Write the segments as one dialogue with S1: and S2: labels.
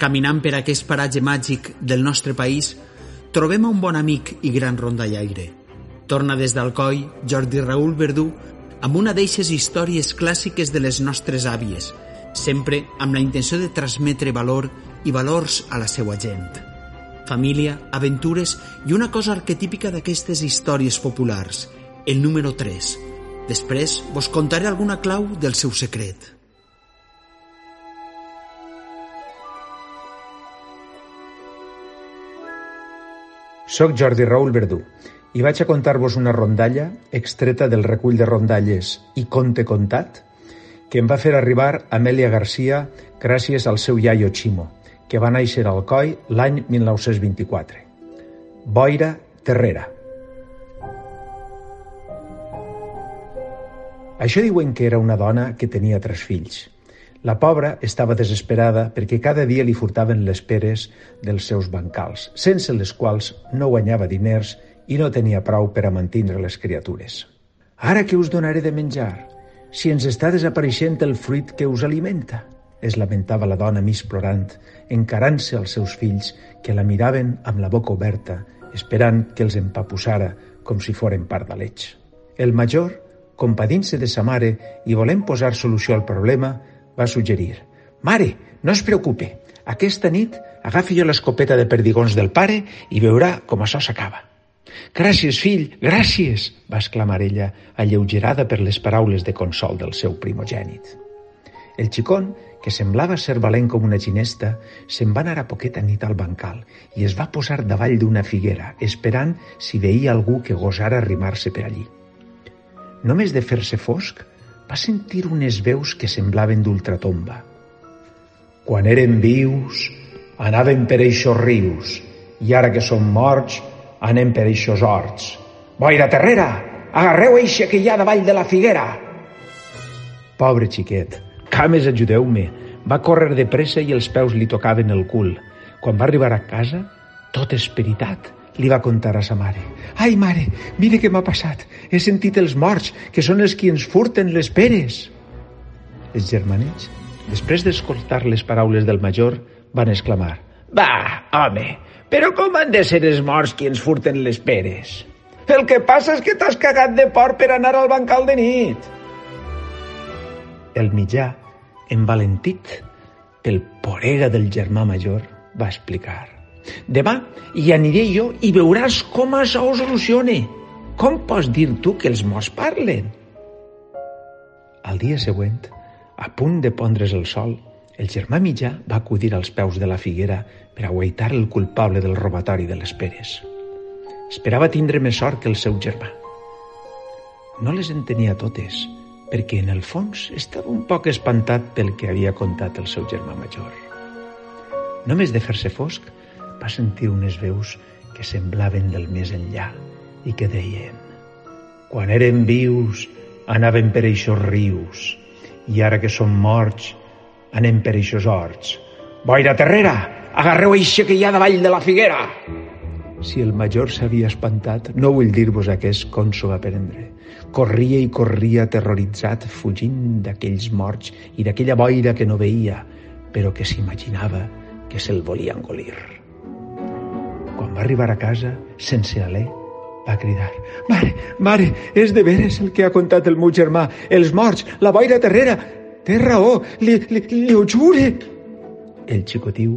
S1: Caminant per aquest paratge màgic del nostre país, trobem un bon amic i gran rondallaire. Torna des d'Alcoi Jordi Raül Verdú amb una d'eixes històries clàssiques de les nostres àvies, sempre amb la intenció de transmetre valor i valors a la seva gent. Família, aventures i una cosa arquetípica d'aquestes històries populars, el número 3. Després vos contaré alguna clau del seu secret.
S2: Soc Jordi Raül Verdú i vaig a contar-vos una rondalla extreta del recull de rondalles i conte contat que em va fer arribar Amèlia Garcia gràcies al seu iaio Ximo, que va néixer al Coi l'any 1924. Boira Terrera. Això diuen que era una dona que tenia tres fills. La pobra estava desesperada perquè cada dia li furtaven les peres dels seus bancals, sense les quals no guanyava diners i no tenia prou per a mantenir les criatures. Ara que us donaré de menjar, si ens està desapareixent el fruit que us alimenta, es lamentava la dona mig plorant, encarant-se als seus fills que la miraven amb la boca oberta, esperant que els empapussara com si foren part de l'eix. El major, compadint-se de sa mare i volent posar solució al problema, va suggerir «Mare, no es preocupe, aquesta nit agafi jo l'escopeta de perdigons del pare i veurà com això s'acaba». «Gràcies, fill, gràcies!» va exclamar ella, alleugerada per les paraules de consol del seu primogènit. El xicón, que semblava ser valent com una ginesta, se'n va anar a poqueta nit al bancal i es va posar davall d'una figuera, esperant si veia algú que gosara arrimar-se per allí. Només de fer-se fosc, va sentir unes veus que semblaven d'ultratomba. Quan eren vius, anaven per eixos rius, i ara que som morts, anem per eixos horts. Boira terrera, agarreu eixe que hi ha davall de la figuera. Pobre xiquet, cames ajudeu-me. Va córrer de pressa i els peus li tocaven el cul. Quan va arribar a casa, tot esperitat, li va contar a sa mare. Ai, mare, mire què m'ha passat. He sentit els morts, que són els qui ens furten les peres. Els germanets, després d'escoltar les paraules del major, van exclamar. Va, home, però com han de ser els morts qui ens furten les peres? El que passa és que t'has cagat de por per anar al bancal de nit. El mitjà, envalentit pel porega del germà major, va explicar. Demà hi aniré jo i veuràs com això ho solucione. Com pots dir tu que els morts parlen? Al dia següent, a punt de pondre's el sol, el germà mitjà va acudir als peus de la figuera per aguaitar el culpable del robatori de les peres. Esperava tindre més sort que el seu germà. No les entenia totes, perquè en el fons estava un poc espantat pel que havia contat el seu germà major. Només de fer-se fosc, va sentir unes veus que semblaven del més enllà i que deien «Quan érem vius, anàvem per eixos rius, i ara que som morts, anem per eixos horts. Boira terrera, agarreu eixe que hi ha davall de la figuera!» Si el major s'havia espantat, no vull dir-vos aquest com s'ho va prendre. Corria i corria aterroritzat, fugint d'aquells morts i d'aquella boira que no veia, però que s'imaginava que se'l volia engolir. Quan va arribar a casa, sense alè, va cridar «Mare, mare, és de veres el que ha contat el meu germà, els morts, la boira terrera, té raó, li, li, li ho jure!» El xicotiu,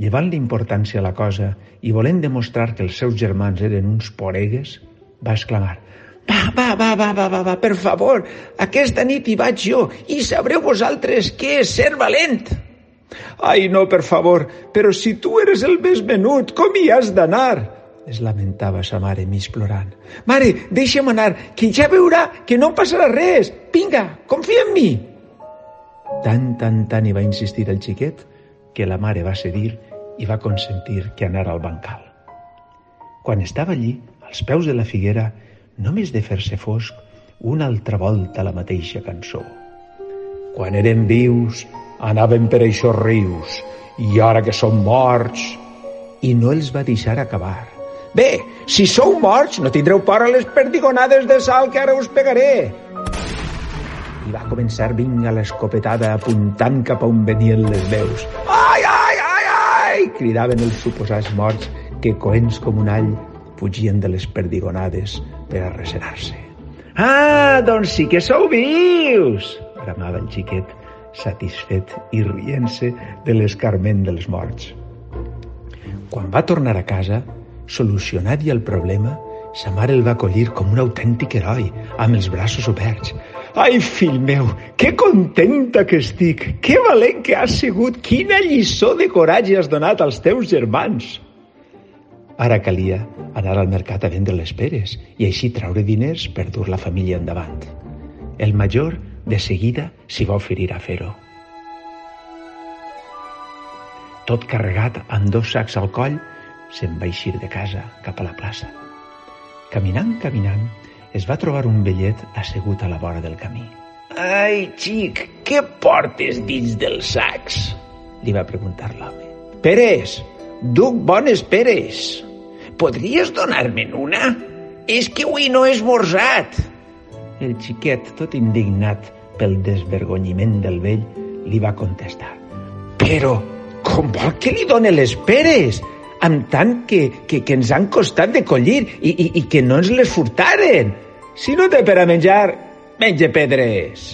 S2: llevant l'importància a la cosa i volent demostrar que els seus germans eren uns poregues, va exclamar «Va, va, va, va, va, va, va, per favor, aquesta nit hi vaig jo i sabreu vosaltres què és ser valent!» Ai, no, per favor, però si tu eres el més menut, com hi has d'anar? Es lamentava sa mare mig plorant. Mare, deixa'm anar, que ja veurà que no passarà res. Vinga, confia en mi. Tant, tant, tant hi va insistir el xiquet que la mare va cedir i va consentir que anara al bancal. Quan estava allí, als peus de la figuera, només de fer-se fosc, una altra volta la mateixa cançó. Quan eren vius, anaven per eixos rius, i ara que són morts... I no els va deixar acabar. Bé, si sou morts, no tindreu por a les perdigonades de sal que ara us pegaré. I va començar vinga l'escopetada apuntant cap a on venien les veus. Ai, ai, ai, ai! cridaven els suposats morts que, coents com un all, fugien de les perdigonades per a resenar-se. Ah, doncs sí que sou vius! bramava el xiquet, satisfet i rient-se de l'escarment dels morts. Quan va tornar a casa, solucionat ja el problema, sa mare el va acollir com un autèntic heroi, amb els braços oberts. Ai, fill meu, que contenta que estic! Que valent que has sigut! Quina lliçó de coratge has donat als teus germans! Ara calia anar al mercat a vendre les peres i així traure diners per dur la família endavant. El major de seguida s'hi va oferir a fer-ho. Tot carregat amb dos sacs al coll, se'n va eixir de casa cap a la plaça. Caminant, caminant, es va trobar un vellet assegut a la vora del camí. Ai, xic, què portes dins dels sacs? Li va preguntar l'home. Peres, duc bones peres. Podries donar-me'n una? És que avui no he esmorzat. El xiquet, tot indignat pel desvergonyiment del vell, li va contestar. Però, com vol que li done les peres? Amb tant que, que, que ens han costat de collir i, i, i que no ens les furtaren. Si no té per a menjar, menja pedres.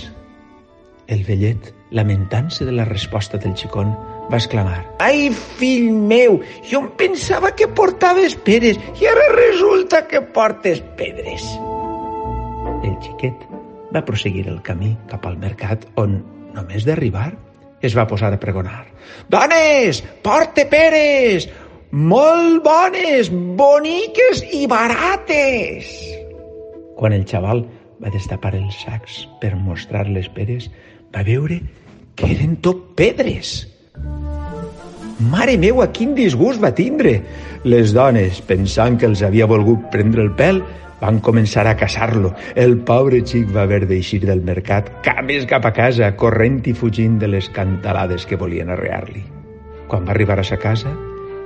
S2: El vellet, lamentant-se de la resposta del xicón, va exclamar Ai, fill meu, jo em pensava que portaves peres i ara resulta que portes pedres. El xiquet va proseguir el camí cap al mercat on, només d'arribar, es va posar a pregonar. Dones, porte peres! Molt bones, boniques i barates! Quan el xaval va destapar els sacs per mostrar les peres, va veure que eren tot pedres. Mare meua, quin disgust va tindre! Les dones, pensant que els havia volgut prendre el pèl, van començar a caçar-lo. El pobre xic va haver d'eixir del mercat cames cap a casa, corrent i fugint de les cantalades que volien arrear-li. Quan va arribar a sa casa,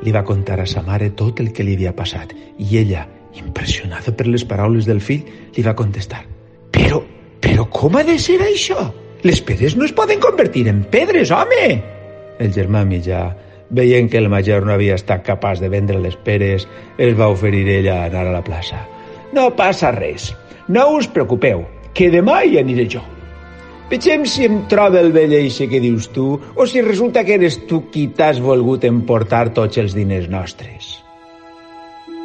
S2: li va contar a sa mare tot el que li havia passat i ella, impressionada per les paraules del fill, li va contestar «Però, però com ha de ser això? Les pedres no es poden convertir en pedres, home!» El germà mitjà, veient que el major no havia estat capaç de vendre les peres, es va oferir ella a anar a la plaça. No passa res. No us preocupeu, que demà hi aniré jo. Vegem si em troba el vell eixe que dius tu o si resulta que eres tu qui t'has volgut emportar tots els diners nostres.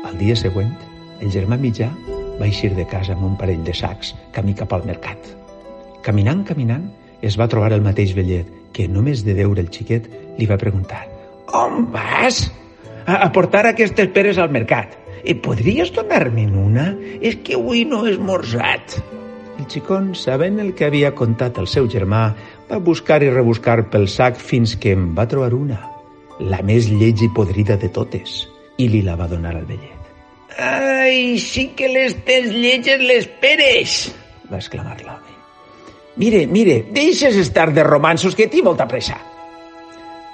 S2: Al dia següent, el germà mitjà va eixir de casa amb un parell de sacs camí cap al mercat. Caminant, caminant, es va trobar el mateix vellet que, només de veure el xiquet, li va preguntar «On vas?» A, a portar aquestes peres al mercat. I podries donar-me'n una? És que avui no he esmorzat. El xicón, sabent el que havia contat el seu germà, va buscar i rebuscar pel sac fins que en va trobar una, la més lleig i podrida de totes, i li la va donar al vellet. Ai, sí que les tens lletges les peres! va exclamar l'home. Mire, mire, deixes estar de romansos que tinc molta pressa.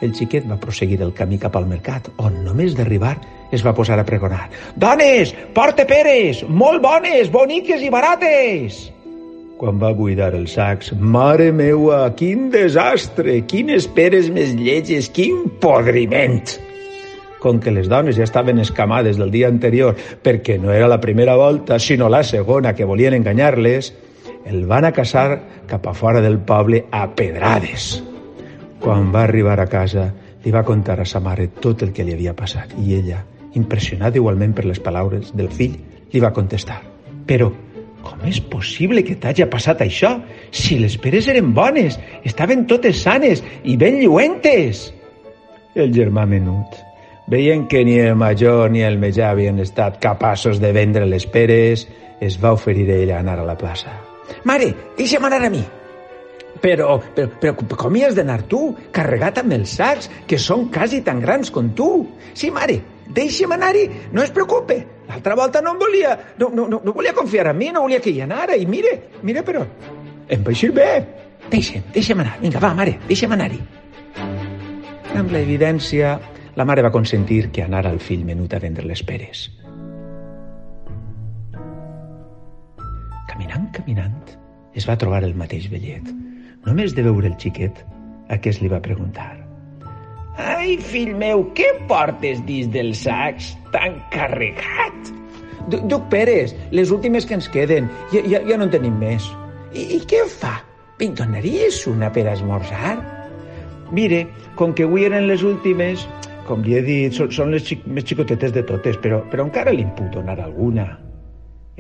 S2: El xiquet va proseguir el camí cap al mercat, on, només d'arribar, es va posar a pregonar. Dones, porte peres, molt bones, boniques i barates! Quan va buidar els sacs, mare meua, quin desastre, quines peres més lletges, quin podriment! Com que les dones ja estaven escamades del dia anterior perquè no era la primera volta, sinó la segona que volien enganyar-les, el van a caçar cap a fora del poble a pedrades. Quan va arribar a casa, li va contar a sa mare tot el que li havia passat i ella, impressionada igualment per les paraules del fill, li va contestar. Però, com és possible que t'hagi passat això? Si les peres eren bones, estaven totes sanes i ben lluentes. El germà menut, veient que ni el major ni el metjà havien estat capaços de vendre les peres, es va oferir a anar a la plaça. Mare, deixa'm anar a mi. Però, però, però com hi has d'anar tu, carregat amb els sacs, que són quasi tan grans com tu? Sí, mare, deixa'm anar-hi, no es preocupe. L'altra volta no em volia, no, no, no, no volia confiar en mi, no volia que hi anara, i mire, mire, però em ir bé. Deixa'm, deixa'm anar, vinga, va, mare, deixa'm anar-hi. Amb la evidència, la mare va consentir que anara el fill menut a vendre les peres. Caminant, caminant, es va trobar el mateix vellet, Només de veure el xiquet, aquest li va preguntar. Ai, fill meu, què portes dins dels sacs tan carregat? Duc peres, les últimes que ens queden. Ja, ja, ja no en tenim més. I, i què fa? Em donaries una per esmorzar? Mire, com que avui eren les últimes, com li he dit, són, són les xic, més xicotetes de totes, però, però encara li puc donar alguna.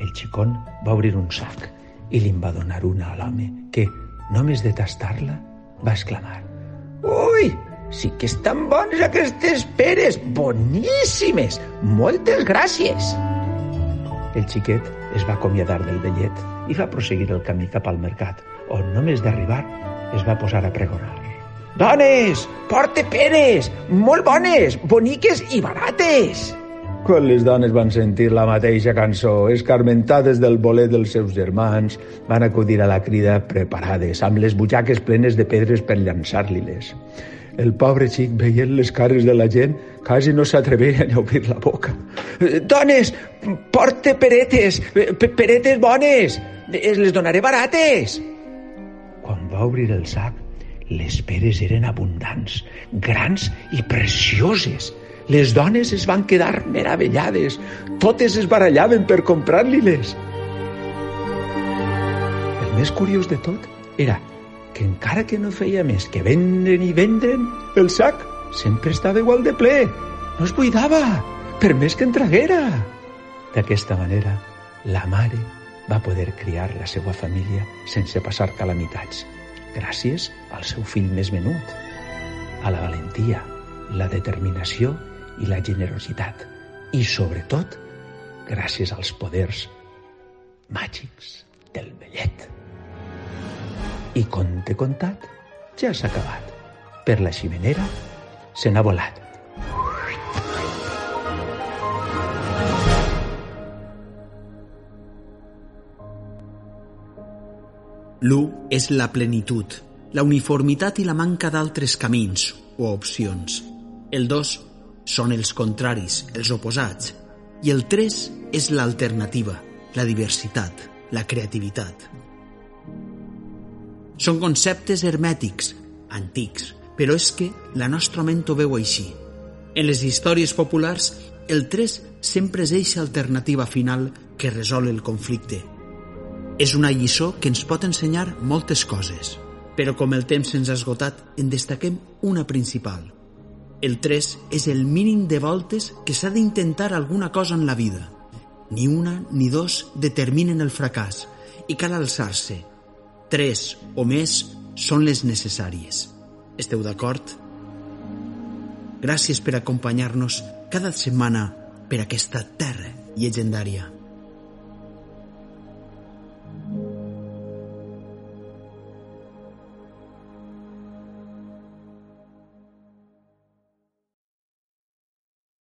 S2: El xicón va obrir un sac i li va donar una a l'home, que, només de tastar-la, va exclamar «Ui, sí que estan bones aquestes peres, boníssimes! Moltes gràcies!» El xiquet es va acomiadar del vellet i va proseguir el camí cap al mercat, on només d'arribar es va posar a pregonar. Dones, porte peres, molt bones, boniques i barates! Quan les dones van sentir la mateixa cançó, escarmentades del bolet dels seus germans, van acudir a la crida preparades, amb les butxaques plenes de pedres per llançar-li-les. El pobre xic, veient les cares de la gent, quasi no s'atrevia a obrir la boca. Dones, porte peretes, peretes bones, les donaré barates. Quan va obrir el sac, les peres eren abundants, grans i precioses, les dones es van quedar meravellades. Totes es barallaven per comprar-li-les. El més curiós de tot era que encara que no feia més que vendre'n i vendre'n, el sac sempre estava igual de ple. No es buidava, per més que en traguera. D'aquesta manera, la mare va poder criar la seva família sense passar calamitats, gràcies al seu fill més menut, a la valentia, la determinació i la generositat. I, sobretot, gràcies als poders màgics del vellet. I conte contat, ja s'ha acabat. Per la ximenera se n'ha volat.
S1: L'u és la plenitud, la uniformitat i la manca d'altres camins o opcions. El dos són els contraris, els oposats. I el 3 és l'alternativa, la diversitat, la creativitat. Són conceptes hermètics, antics, però és que la nostra ment ho veu així. En les històries populars, el 3 sempre és eixa alternativa final que resol el conflicte. És una lliçó que ens pot ensenyar moltes coses, però com el temps se'ns ha esgotat, en destaquem una principal – el 3 és el mínim de voltes que s'ha d'intentar alguna cosa en la vida. Ni una ni dos determinen el fracàs i cal alçar-se. Tres o més són les necessàries. Esteu d'acord? Gràcies per acompanyar-nos cada setmana per aquesta terra llegendària.